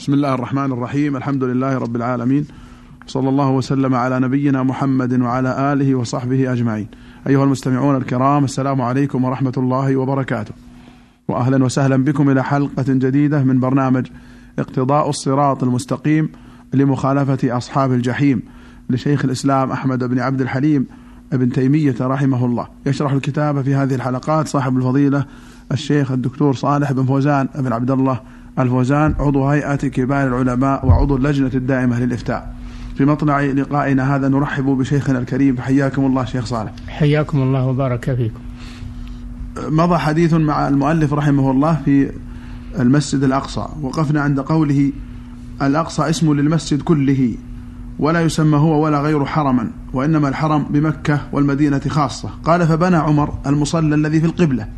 بسم الله الرحمن الرحيم الحمد لله رب العالمين صلى الله وسلم على نبينا محمد وعلى آله وصحبه أجمعين أيها المستمعون الكرام السلام عليكم ورحمة الله وبركاته وأهلا وسهلا بكم إلى حلقة جديدة من برنامج اقتضاء الصراط المستقيم لمخالفة أصحاب الجحيم لشيخ الإسلام أحمد بن عبد الحليم ابن تيمية رحمه الله يشرح الكتاب في هذه الحلقات صاحب الفضيلة الشيخ الدكتور صالح بن فوزان بن عبد الله الفوزان عضو هيئة كبار العلماء وعضو اللجنة الدائمة للإفتاء. في مطلع لقائنا هذا نرحب بشيخنا الكريم. حياكم الله شيخ صالح. حياكم الله وبارك فيكم. مضى حديث مع المؤلف رحمه الله في المسجد الأقصى. وقفنا عند قوله الأقصى اسم للمسجد كله ولا يسمى هو ولا غير حرما وإنما الحرم بمكة والمدينة خاصة. قال فبنى عمر المصلى الذي في القبلة.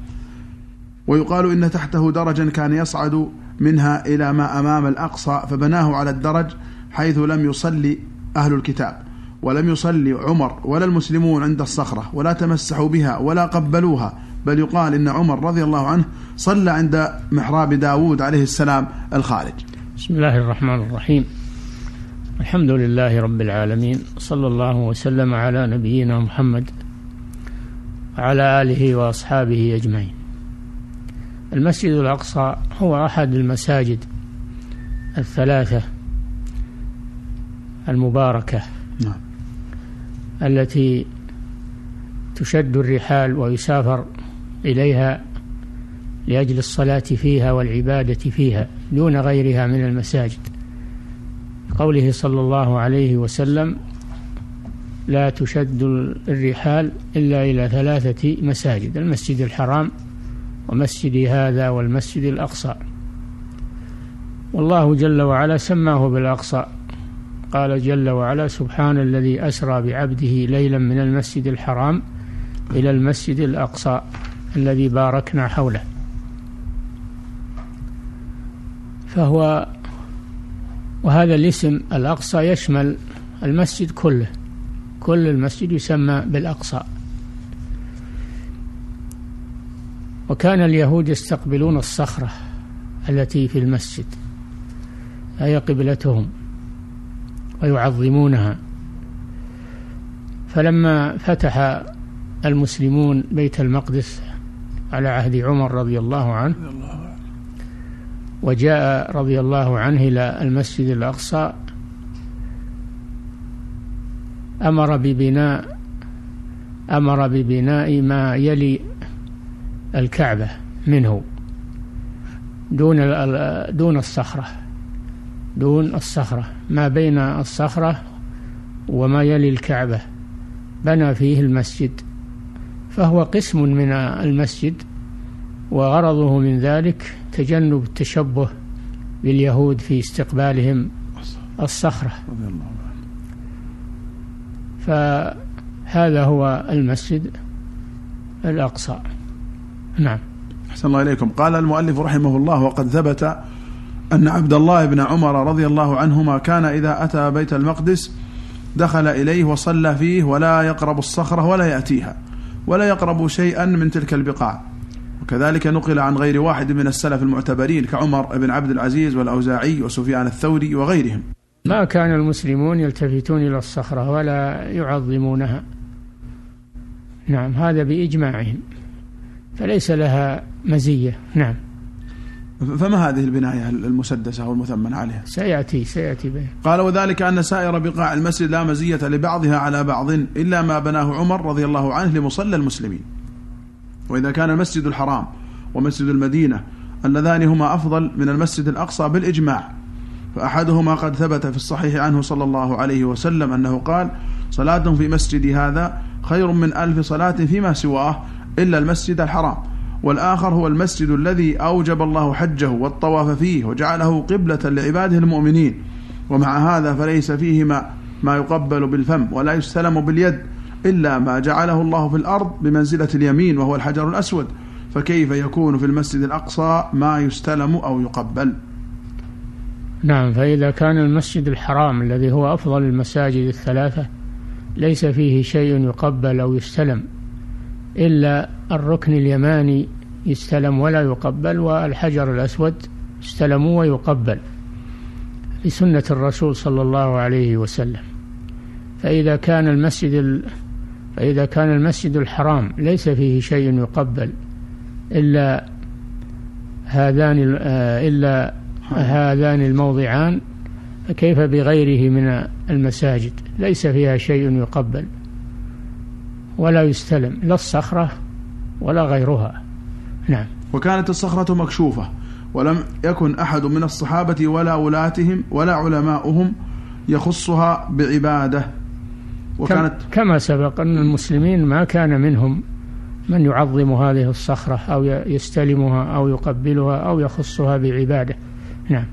ويقال إن تحته درجا كان يصعد منها إلى ما أمام الأقصى فبناه على الدرج حيث لم يصلي أهل الكتاب ولم يصلي عمر ولا المسلمون عند الصخرة ولا تمسحوا بها ولا قبلوها بل يقال إن عمر رضي الله عنه صلى عند محراب داود عليه السلام الخارج. بسم الله الرحمن الرحيم. الحمد لله رب العالمين صلى الله وسلم على نبينا محمد وعلى آله وأصحابه أجمعين. المسجد الأقصى هو أحد المساجد الثلاثة المباركة نعم. التي تشد الرحال ويسافر إليها لأجل الصلاة فيها والعبادة فيها دون غيرها من المساجد. قوله صلى الله عليه وسلم لا تشد الرحال إلا إلى ثلاثة مساجد المسجد الحرام ومسجد هذا والمسجد الأقصى. والله جل وعلا سماه بالأقصى. قال جل وعلا سبحان الذي أسرى بعبده ليلا من المسجد الحرام إلى المسجد الأقصى الذي باركنا حوله. فهو وهذا الاسم الأقصى يشمل المسجد كله. كل المسجد يسمى بالأقصى. وكان اليهود يستقبلون الصخرة التي في المسجد هي قبلتهم ويعظمونها. فلما فتح المسلمون بيت المقدس على عهد عمر رضي الله عنه وجاء رضي الله عنه إلى المسجد الأقصى أمر ببناء أمر ببناء ما يلي الكعبة منه. دون دون الصخرة. دون الصخرة. ما بين الصخرة وما يلي الكعبة. بنى فيه المسجد. فهو قسم من المسجد وغرضه من ذلك تجنب التشبه باليهود في استقبالهم الصخرة. فهذا هو المسجد الأقصى. نعم. أحسن الله إليكم. قال المؤلف رحمه الله وقد ثبت أن عبد الله بن عمر رضي الله عنهما كان إذا أتى بيت المقدس دخل إليه وصلى فيه ولا يقرب الصخرة ولا يأتيها ولا يقرب شيئا من تلك البقاع. وكذلك نقل عن غير واحد من السلف المعتبرين كعمر بن عبد العزيز والأوزاعي وسفيان الثوري وغيرهم. ما كان المسلمون يلتفتون إلى الصخرة ولا يعظمونها. نعم هذا بإجماعهم. فليس لها مزية. نعم. فما هذه البناية المسدسة والمثمن عليها؟ سيأتي سيأتي به قال وذلك أن سائر بقاع المسجد لا مزية لبعضها على بعض إلا ما بناه عمر رضي الله عنه لمصلى المسلمين. وإذا كان المسجد الحرام ومسجد المدينة اللذان هما أفضل من المسجد الأقصى بالإجماع فأحدهما قد ثبت في الصحيح عنه صلى الله عليه وسلم أنه قال صلاة في مسجد هذا خير من ألف صلاة فيما سواه إلا المسجد الحرام. والآخر هو المسجد الذي أوجب الله حجه والطواف فيه وجعله قبلة لعباده المؤمنين. ومع هذا فليس فيهما ما يقبل بالفم ولا يستلم باليد إلا ما جعله الله في الأرض بمنزلة اليمين وهو الحجر الأسود. فكيف يكون في المسجد الأقصى ما يستلم أو يقبل؟ نعم فإذا كان المسجد الحرام الذي هو أفضل المساجد الثلاثة ليس فيه شيء يقبل أو يستلم. إلا الركن اليماني يستلم ولا يقبل والحجر الأسود يستلم ويقبل بسنة الرسول صلى الله عليه وسلم. فإذا كان المسجد فإذا كان المسجد الحرام ليس فيه شيء يقبل إلا هذان آه، إلا هذان الموضعان فكيف بغيره من المساجد؟ ليس فيها شيء يقبل. ولا يستلم لا الصخرة ولا غيرها. نعم. وكانت الصخرة مكشوفة ولم يكن أحد من الصحابة ولا ولاتهم ولا علماؤهم يخصها بعبادة. وكانت كما سبق أن المسلمين ما كان منهم من يعظم هذه الصخرة أو يستلمها أو يقبلها أو يخصها بعبادة. نعم.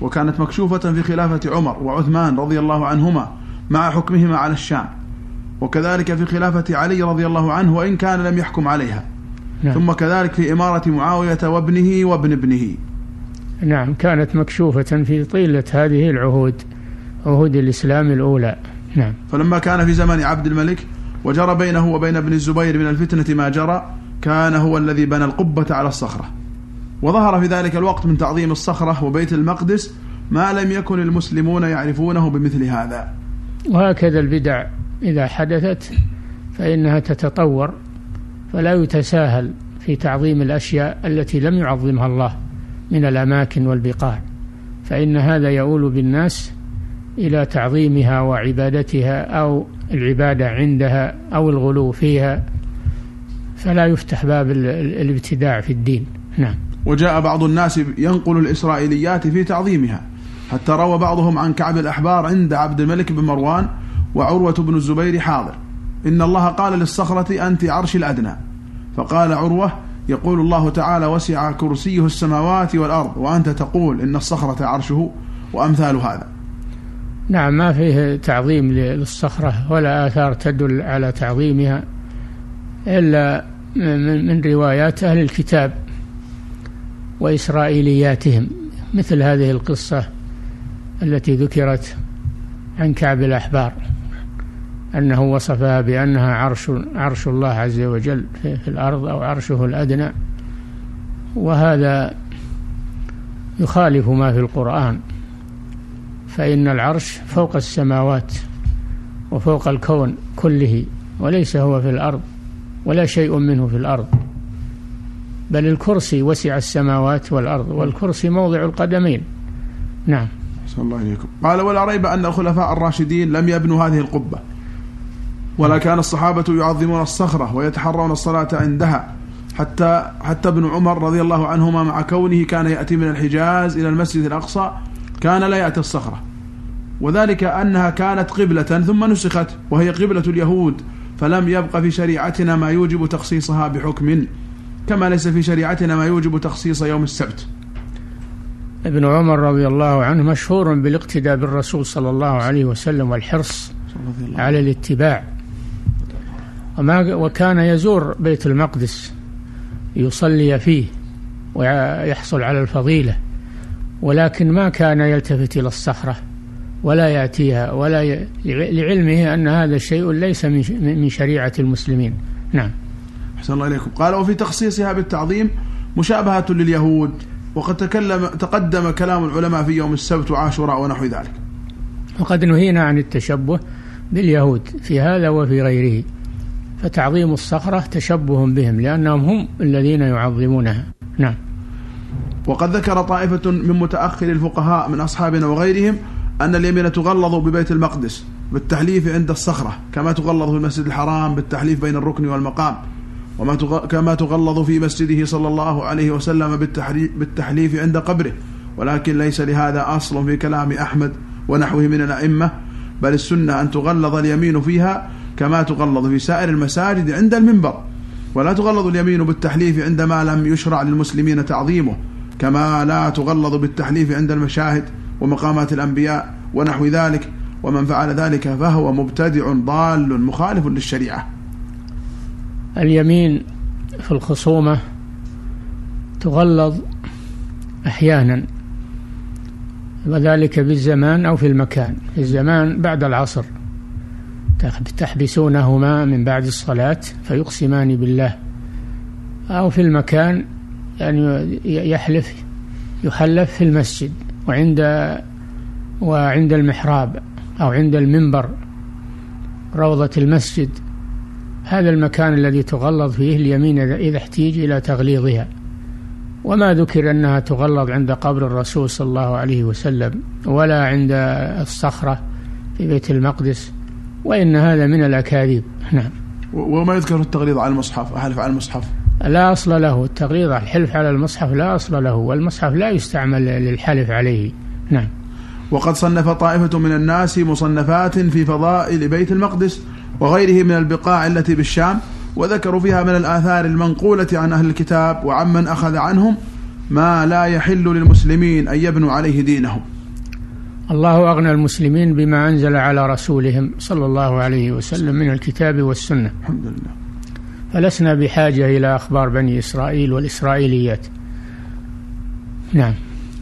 وكانت مكشوفة في خلافة عمر وعثمان رضي الله عنهما مع حكمهما على الشام. وكذلك في خلافة علي رضي الله عنه وإن كان لم يحكم عليها. نعم. ثم كذلك في إمارة معاوية وابنه وابن ابنه. نعم كانت مكشوفة في طيلة هذه العهود عهود الإسلام الأولى. نعم. فلما كان في زمن عبد الملك وجرى بينه وبين ابن الزبير من الفتنة ما جرى كان هو الذي بنى القبة على الصخرة. وظهر في ذلك الوقت من تعظيم الصخرة وبيت المقدس ما لم يكن المسلمون يعرفونه بمثل هذا. وهكذا البدع. إذا حدثت فإنها تتطور فلا يتساهل في تعظيم الأشياء التي لم يعظمها الله من الأماكن والبقاع فإن هذا يؤول بالناس إلى تعظيمها وعبادتها أو العبادة عندها أو الغلو فيها فلا يفتح باب الابتداع في الدين. نعم. وجاء بعض الناس ينقل الإسرائيليات في تعظيمها حتى روى بعضهم عن كعب الأحبار عند عبد الملك بن مروان وعروة بن الزبير حاضر. إن الله قال للصخرة أنت عرش الأدنى. فقال عروة يقول الله تعالى وسع كرسيه السماوات والأرض. وأنت تقول إن الصخرة عرشه وأمثال هذا. نعم ما فيه تعظيم للصخرة ولا آثار تدل على تعظيمها إلا من روايات أهل الكتاب وإسرائيلياتهم مثل هذه القصة التي ذكرت عن كعب الأحبار. أنه وصفها بأنها عرش عرش الله عز وجل في الأرض أو عرشه الأدنى. وهذا يخالف ما في القرآن. فإن العرش فوق السماوات وفوق الكون كله وليس هو في الأرض ولا شيء منه في الأرض. بل الكرسي وسع السماوات والأرض والكرسي موضع القدمين. نعم. صلى الله عليكم قال ولا ريب أن الخلفاء الراشدين لم يبنوا هذه القبة. ولا كان الصحابة يعظمون الصخرة ويتحرون الصلاة عندها. حتى حتى ابن عمر رضي الله عنهما مع كونه كان يأتي من الحجاز إلى المسجد الأقصى كان لا يأتي الصخرة. وذلك أنها كانت قبلة ثم نسخت وهي قبلة اليهود فلم يبق في شريعتنا ما يوجب تخصيصها بحكم كما ليس في شريعتنا ما يوجب تخصيص يوم السبت. ابن عمر رضي الله عنه مشهور بالاقتداء بالرسول صلى الله عليه وسلم والحرص على الاتباع. وما وكان يزور بيت المقدس يصلي فيه ويحصل على الفضيلة ولكن ما كان يلتفت إلى الصخرة ولا يأتيها ولا ي... لعلمه أن هذا الشيء ليس من شريعة المسلمين. نعم. أحسن الله إليكم. قال وفي تخصيصها بالتعظيم مشابهة لليهود وقد تكلم تقدم كلام العلماء في يوم السبت وعاشوراء ونحو ذلك. وقد نهينا عن التشبه باليهود في هذا وفي غيره. فتعظيم الصخرة تشبه بهم لأنهم هم الذين يعظمونها. نعم. وقد ذكر طائفة من متأخر الفقهاء من أصحابنا وغيرهم أن اليمين تغلظ ببيت المقدس بالتحليف عند الصخرة كما تغلظ في المسجد الحرام بالتحليف بين الركن والمقام وما كما تغلظ في مسجده صلى الله عليه وسلم بالتحليف عند قبره. ولكن ليس لهذا أصل في كلام أحمد ونحوه من الأئمة بل السنة أن تغلظ اليمين فيها كما تغلظ في سائر المساجد عند المنبر ولا تغلظ اليمين بالتحليف عندما لم يشرع للمسلمين تعظيمه كما لا تغلظ بالتحليف عند المشاهد ومقامات الأنبياء ونحو ذلك ومن فعل ذلك فهو مبتدع ضال مخالف للشريعة. اليمين في الخصومة تغلظ أحيانا وذلك بالزمان أو في المكان في الزمان بعد العصر. تحبسونهما من بعد الصلاة فيقسمان بالله. أو في المكان يعني يحلف يحلف في المسجد وعند وعند المحراب أو عند المنبر روضة المسجد. هذا المكان الذي تغلظ فيه اليمين إذا احتيج إلى تغليظها. وما ذكر أنها تغلظ عند قبر الرسول صلى الله عليه وسلم ولا عند الصخرة في بيت المقدس. وإن هذا من الأكاذيب. نعم. وما يذكر التغليظ على المصحف أحلف على المصحف؟ لا أصل له. التغليظ الحلف على المصحف لا أصل له والمصحف لا يستعمل للحلف عليه. نعم. وقد صنف طائفة من الناس مصنفات في فضائل بيت المقدس وغيره من البقاع التي بالشام وذكروا فيها من الآثار المنقولة عن أهل الكتاب وعمن أخذ عنهم ما لا يحل للمسلمين أن يبنوا عليه دينهم. الله أغنى المسلمين بما أنزل على رسولهم صلى الله عليه وسلم من الكتاب والسنة. الحمد لله فلسنا بحاجة إلى أخبار بني إسرائيل والإسرائيليات. نعم.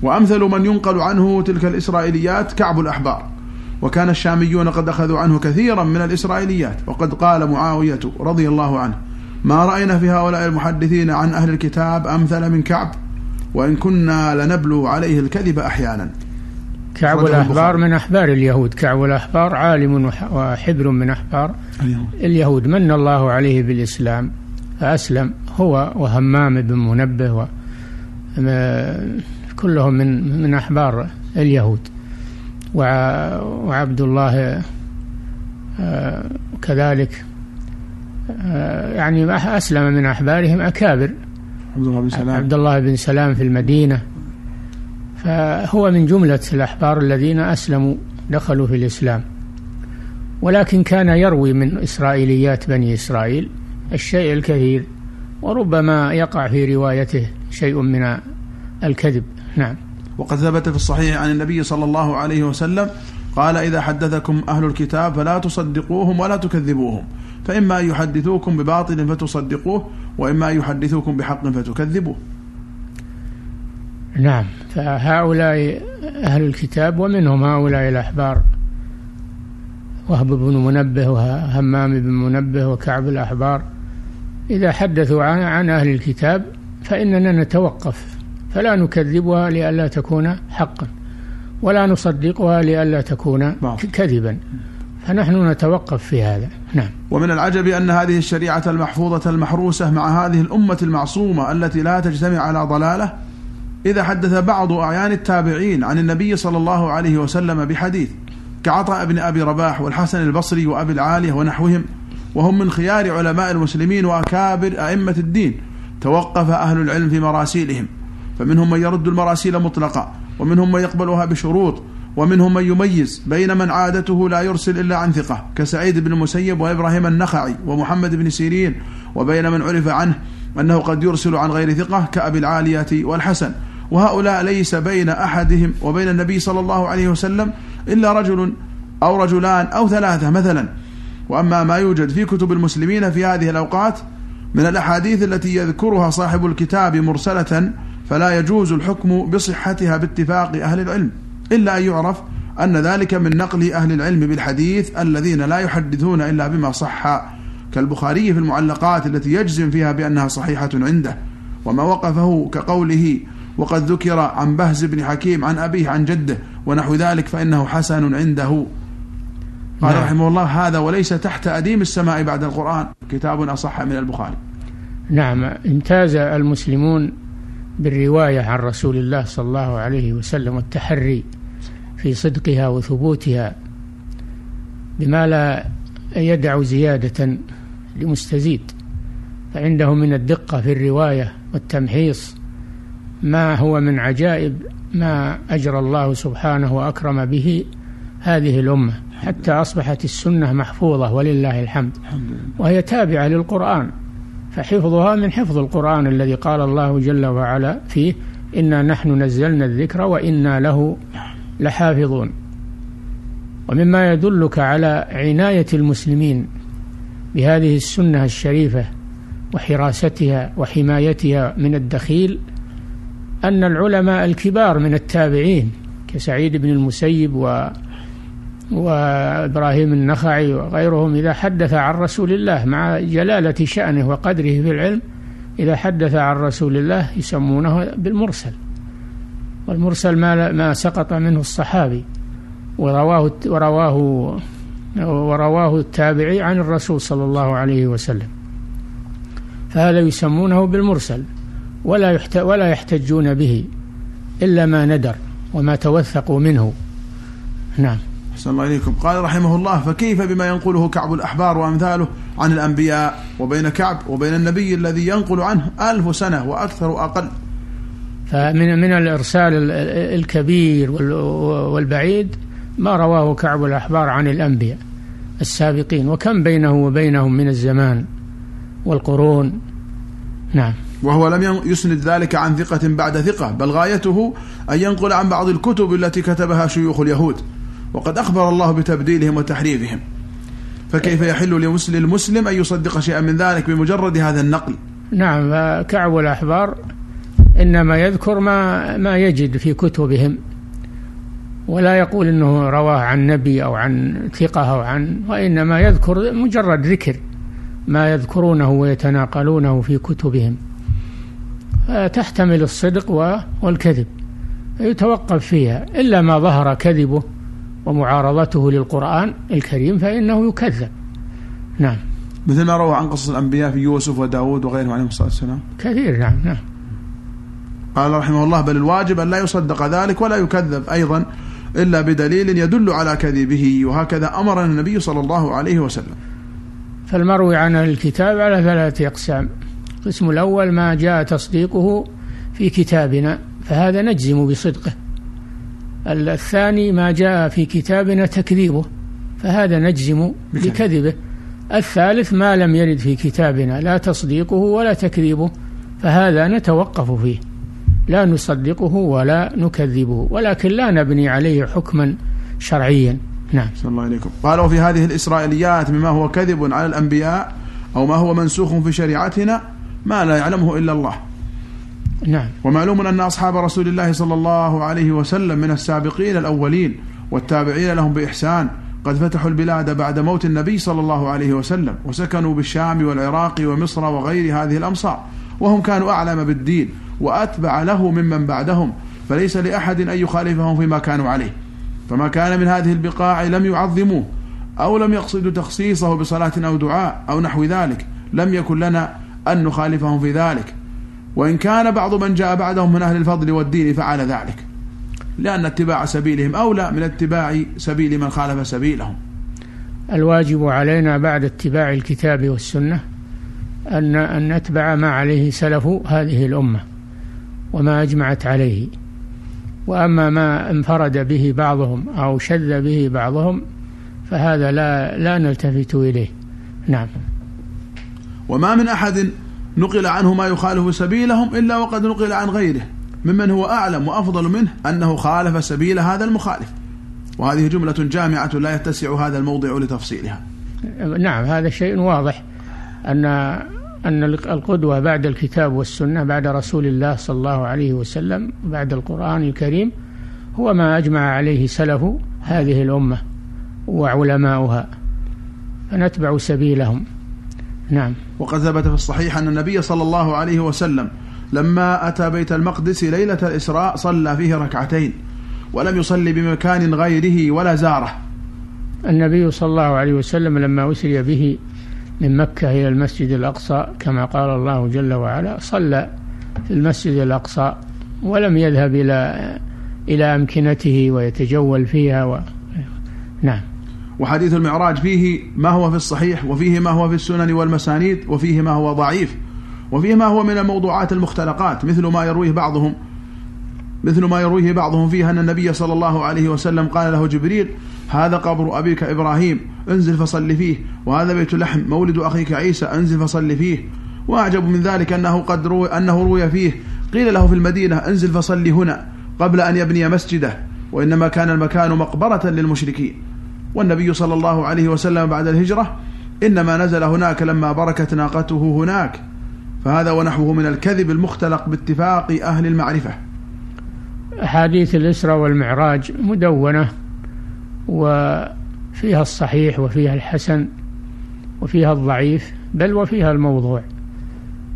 وأمثل من ينقل عنه تلك الإسرائيليات كعب الأحبار. وكان الشاميون قد أخذوا عنه كثيرا من الإسرائيليات. وقد قال معاوية رضي الله عنه ما رأينا في هؤلاء المحدثين عن أهل الكتاب أمثل من كعب؟ وإن كنا لنبلو عليه الكذب أحيانا. كعب الأحبار من أحبار اليهود. كعب الأحبار عالم وحبر من أحبار اليهود, اليهود. من الله عليه بالإسلام؟ فأسلم. هو وهمام بن منبه و كلهم من من أحبار اليهود. وعبد الله آه، كذلك آه، يعني أسلم من أحبارهم أكابر. عبد الله بن سلام. عبد الله بن سلام في المدينة. فهو من جملة الأحبار الذين أسلموا دخلوا في الإسلام. ولكن كان يروي من إسرائيليات بني إسرائيل الشيء الكثير وربما يقع في روايته شيء من الكذب. نعم. وقد ثبت في الصحيح عن النبي صلى الله عليه وسلم قال إذا حدثكم أهل الكتاب فلا تصدقوهم ولا تكذبوهم فإما أن يحدثوكم بباطل فتصدقوه وإما أن يحدثوكم بحق فتكذبوه. نعم. فهؤلاء أهل الكتاب ومنهم هؤلاء الأحبار وهب بن منبه وهمام بن منبه وكعب الأحبار. إذا حدثوا عن, عن أهل الكتاب فإننا نتوقف فلا نكذبها لئلا تكون حقا ولا نصدقها لئلا تكون. كذبا. فنحن نتوقف في هذا. نعم. ومن العجب أن هذه الشريعة المحفوظة المحروسة مع هذه الأمة المعصومة التي لا تجتمع على ضلالة إذا حدث بعض أعيان التابعين عن النبي صلى الله عليه وسلم بحديث كعطاء بن أبي رباح والحسن البصري وأبي العالية ونحوهم وهم من خيار علماء المسلمين وأكابر أئمة الدين توقف أهل العلم في مراسيلهم فمنهم من يرد المراسيل مطلقا ومنهم من يقبلها بشروط ومنهم من يميز بين من عادته لا يرسل إلا عن ثقة كسعيد بن المسيب وإبراهيم النخعي ومحمد بن سيرين وبين من عرف عنه أنه قد يرسل عن غير ثقة كأبي العالية والحسن. وهؤلاء ليس بين أحدهم وبين النبي صلى الله عليه وسلم إلا رجل أو رجلان أو ثلاثة مثلا. وأما ما يوجد في كتب المسلمين في هذه الأوقات من الأحاديث التي يذكرها صاحب الكتاب مرسلة فلا يجوز الحكم بصحتها باتفاق أهل العلم إلا أن يعرف أن ذلك من نقل أهل العلم بالحديث الذين لا يحدثون إلا بما صح. كالبخاري في المعلقات التي يجزم فيها بأنها صحيحة عنده وما وقفه كقوله وقد ذكر عن بهز بن حكيم عن أبيه عن جده ونحو ذلك فإنه حسن عنده. قال نعم. رحمه الله هذا وليس تحت أديم السماء بعد القرآن. كتاب أصح من البخاري. نعم امتاز المسلمون بالرواية عن رسول الله صلى الله عليه وسلم والتحري في صدقها وثبوتها بما لا يدع زيادة لمستزيد فعنده من الدقة في الرواية والتمحيص ما هو من عجائب ما أجرى الله سبحانه وأكرم به هذه الأمة حتى أصبحت السنة محفوظة ولله الحمد. وهي تابعة للقرآن فحفظها من حفظ القرآن الذي قال الله جل وعلا فيه إنا نحن نزلنا الذكر وإنا له لحافظون ومما يدلك على عناية المسلمين بهذه السنة الشريفة وحراستها وحمايتها من الدخيل أن العلماء الكبار من التابعين كسعيد بن المسيب و وإبراهيم النخعي وغيرهم إذا حدث عن رسول الله مع جلالة شأنه وقدره في العلم إذا حدث عن رسول الله يسمونه بالمرسل. والمرسل ما, ما سقط منه الصحابي ورواه ورواه ورواه التابعي عن الرسول صلى الله عليه وسلم. فهذا يسمونه بالمرسل ولا ولا يحتجون به إلا ما ندر وما توثقوا منه. نعم. أحسن الله إليكم. قال رحمه الله فكيف بما ينقله كعب الأحبار وأمثاله عن الأنبياء وبين كعب وبين النبي الذي ينقل عنه ألف سنة وأكثر وأقل؟ فمن من الإرسال الكبير والبعيد ما رواه كعب الأحبار عن الأنبياء. السابقين وكم بينه وبينهم من الزمان والقرون. نعم. وهو لم يسند ذلك عن ثقة بعد ثقة بل غايته أن ينقل عن بعض الكتب التي كتبها شيوخ اليهود وقد أخبر الله بتبديلهم وتحريفهم. فكيف يحل للمسلم أن يصدق شيئا من ذلك بمجرد هذا النقل؟ نعم كعب الأحبار إنما يذكر ما ما يجد في كتبهم. ولا يقول إنه رواه عن نبي أو عن ثقة أو عن وإنما يذكر مجرد ذكر ما يذكرونه ويتناقلونه في كتبهم. تحتمل الصدق والكذب يتوقف فيها. إلا ما ظهر كذبه ومعارضته للقرآن الكريم فإنه يكذب. نعم. مثل ما روى عن قصص الأنبياء في يوسف وداود وغيرهم عليهم الصلاة والسلام. كثير نعم نعم. قال رحمه الله بل الواجب أن لا يصدق ذلك ولا يكذب. أيضا إلا بدليل يدل على كذبه وهكذا أمرنا النبي صلى الله عليه وسلم. فالمروي عن الكتاب على ثلاثة أقسام. القسم الأول ما جاء تصديقه في كتابنا فهذا نجزم بصدقه. الثاني ما جاء في كتابنا تكذيبه فهذا نجزم بكذبه. الثالث ما لم يرد في كتابنا لا تصديقه ولا تكذيبه فهذا نتوقف فيه. لا نصدقه ولا نكذبه ولكن لا نبني عليه حكما شرعيا. نعم. صلى الله عليكم. قال وفي هذه الإسرائيليات مما هو كذب على الأنبياء أو ما هو منسوخ في شريعتنا ما لا يعلمه إلا الله. نعم. ومعلوم أن أصحاب رسول الله صلى الله عليه وسلم من السابقين الأولين والتابعين لهم بإحسان قد فتحوا البلاد بعد موت النبي صلى الله عليه وسلم وسكنوا بالشام والعراق ومصر وغير هذه الأمصار وهم كانوا أعلم بالدين وأتبع له ممن بعدهم فليس لأحد أن يخالفهم فيما كانوا عليه. فما كان من هذه البقاع لم يعظموه أو لم يقصدوا تخصيصه بصلاة أو دعاء أو نحو ذلك لم يكن لنا أن نخالفهم في ذلك. وإن كان بعض من جاء بعدهم من أهل الفضل والدين فعل ذلك لأن اتباع سبيلهم أولى من اتباع سبيل من خالف سبيلهم. الواجب علينا بعد اتباع الكتاب والسنة أن أن نتبع ما عليه سلف هذه الأمة. وما أجمعت عليه. وأما ما انفرد به بعضهم أو شذ به بعضهم فهذا لا لا نلتفت إليه. نعم. وما من أحد نقل عنه ما يخالف سبيلهم إلا وقد نقل عن غيره. ممن هو أعلم وأفضل منه أنه خالف سبيل هذا المخالف. وهذه جملة جامعة لا يتسع هذا الموضع لتفصيلها. نعم هذا شيء واضح أن أن القدوة بعد الكتاب والسنة بعد رسول الله صلى الله عليه وسلم بعد القرآن الكريم هو ما أجمع عليه سلف هذه الأمة وعلماؤها. فنتبع سبيلهم. نعم. وقد ثبت في الصحيح أن النبي صلى الله عليه وسلم لما أتى بيت المقدس ليلة الإسراء صلى فيه ركعتين ولم يصلي بمكان غيره ولا زاره. النبي صلى الله عليه وسلم لما أسري به من مكة إلى المسجد الأقصى كما قال الله جل وعلا صلى في المسجد الأقصى ولم يذهب إلى إلى أمكنته ويتجول فيها و... نعم. وحديث المعراج فيه ما هو في الصحيح وفيه ما هو في السنن والمسانيد وفيه ما هو ضعيف وفيه ما هو من الموضوعات المختلقات مثل ما يرويه بعضهم. مثل ما يرويه بعضهم فيها أن النبي صلى الله عليه وسلم قال له جبريل هذا قبر أبيك إبراهيم انزل فصل فيه وهذا بيت لحم مولد أخيك عيسى انزل فصل فيه. وأعجب من ذلك أنه قد روي أنه روي فيه قيل له في المدينة انزل فصل هنا قبل أن يبني مسجده وإنما كان المكان مقبرة للمشركين. والنبي صلى الله عليه وسلم بعد الهجرة إنما نزل هناك لما بركت ناقته هناك. فهذا ونحوه من الكذب المختلق باتفاق أهل المعرفة. أحاديث الإسراء والمعراج مدونة وفيها الصحيح وفيها الحسن وفيها الضعيف بل وفيها الموضوع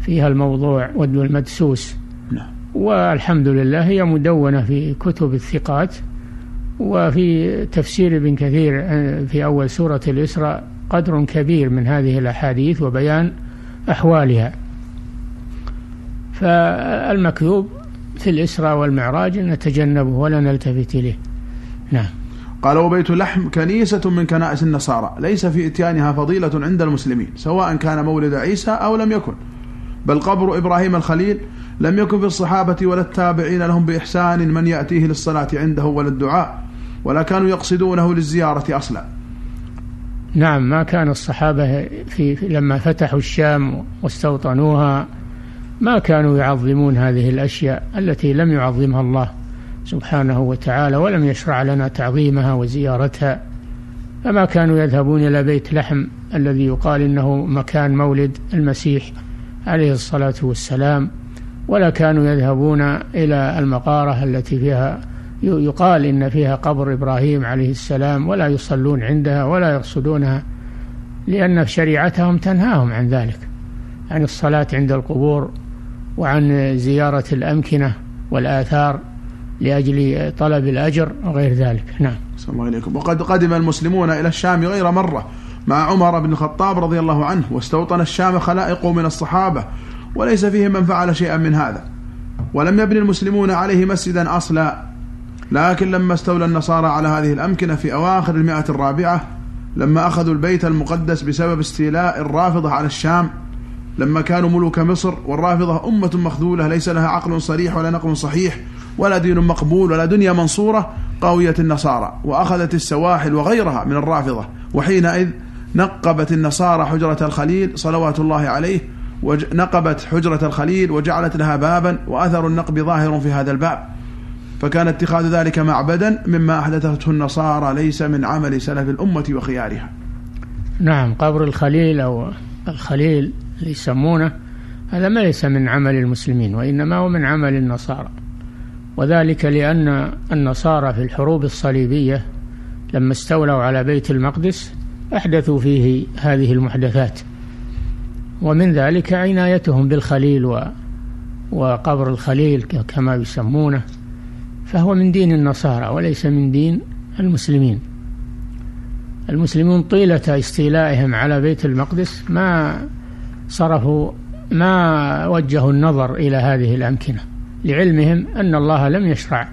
فيها الموضوع والمدسوس نعم. والحمد لله هي مدونة في كتب الثقات وفي تفسير ابن كثير في أول سورة الإسراء قدر كبير من هذه الأحاديث وبيان أحوالها فالمكذوب في الإسراء والمعراج نتجنبه ولا نلتفت إليه. نعم. قال وبيت لحم كنيسة من كنائس النصارى ليس في إتيانها فضيلة عند المسلمين سواء كان مولد عيسى أو لم يكن. بل قبر إبراهيم الخليل لم يكن في الصحابة ولا التابعين لهم بإحسان من يأتيه للصلاة عنده ولا الدعاء ولا كانوا يقصدونه للزيارة أصلا. نعم ما كان الصحابة في لما فتحوا الشام واستوطنوها ما كانوا يعظمون هذه الأشياء التي لم يعظمها الله سبحانه وتعالى ولم يشرع لنا تعظيمها وزيارتها. فما كانوا يذهبون إلى بيت لحم الذي يقال إنه مكان مولد المسيح عليه الصلاة والسلام ولا كانوا يذهبون إلى المقارة التي فيها يقال إن فيها قبر إبراهيم عليه السلام ولا يصلون عندها ولا يرصدونها لأن شريعتهم تنهاهم عن ذلك عن الصلاة عند القبور. وعن زيارة الأمكنة والآثار لأجل طلب الأجر وغير ذلك. نعم. الله عليكم. وقد قدم المسلمون إلى الشام غير مرة مع عمر بن الخطاب رضي الله عنه واستوطن الشام خلائق من الصحابة وليس فيه من فعل شيئا من هذا. ولم يبني المسلمون عليه مسجدا أصلا لكن لما استولى النصارى على هذه الأمكنة في أواخر المئة الرابعة لما أخذوا البيت المقدس بسبب استيلاء الرافضة على الشام لما كانوا ملوك مصر والرافضة أمة مخذولة ليس لها عقل صريح ولا نقل صحيح ولا دين مقبول ولا دنيا منصورة قوية النصارى وأخذت السواحل وغيرها من الرافضة وحينئذ نقبت النصارى حجرة الخليل صلوات الله عليه ونقبت حجرة الخليل وجعلت لها بابا وأثر النقب ظاهر في هذا الباب. فكان اتخاذ ذلك معبدا مما أحدثته النصارى ليس من عمل سلف الأمة وخيارها. نعم قبر الخليل أو الخليل يسمونه هذا ما ليس من عمل المسلمين وإنما هو من عمل النصارى. وذلك لأن النصارى في الحروب الصليبية لما استولوا على بيت المقدس أحدثوا فيه هذه المحدثات. ومن ذلك عنايتهم بالخليل و وقبر الخليل كما يسمونه فهو من دين النصارى وليس من دين المسلمين. المسلمون طيلة استيلائهم على بيت المقدس ما صرفوا ما وجهوا النظر إلى هذه الأمكنة لعلمهم أن الله لم يشرع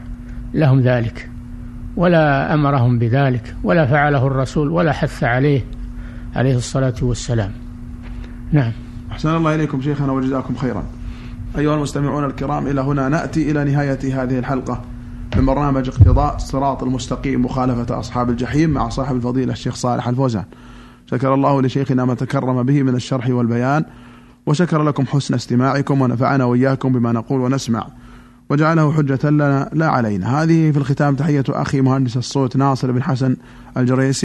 لهم ذلك ولا أمرهم بذلك ولا فعله الرسول ولا حث عليه عليه الصلاة والسلام. نعم. أحسن الله إليكم شيخنا وجزاكم خيرا. أيها المستمعون الكرام إلى هنا نأتي إلى نهاية هذه الحلقة من برنامج اقتضاء الصراط المستقيم مخالفة أصحاب الجحيم مع صاحب الفضيلة الشيخ صالح الفوزان. شكر الله لشيخنا ما تكرم به من الشرح والبيان وشكر لكم حسن استماعكم ونفعنا وإياكم بما نقول ونسمع. وجعله حجة لنا لا علينا. هذه في الختام تحية أخي مهندس الصوت ناصر بن حسن الجريسي.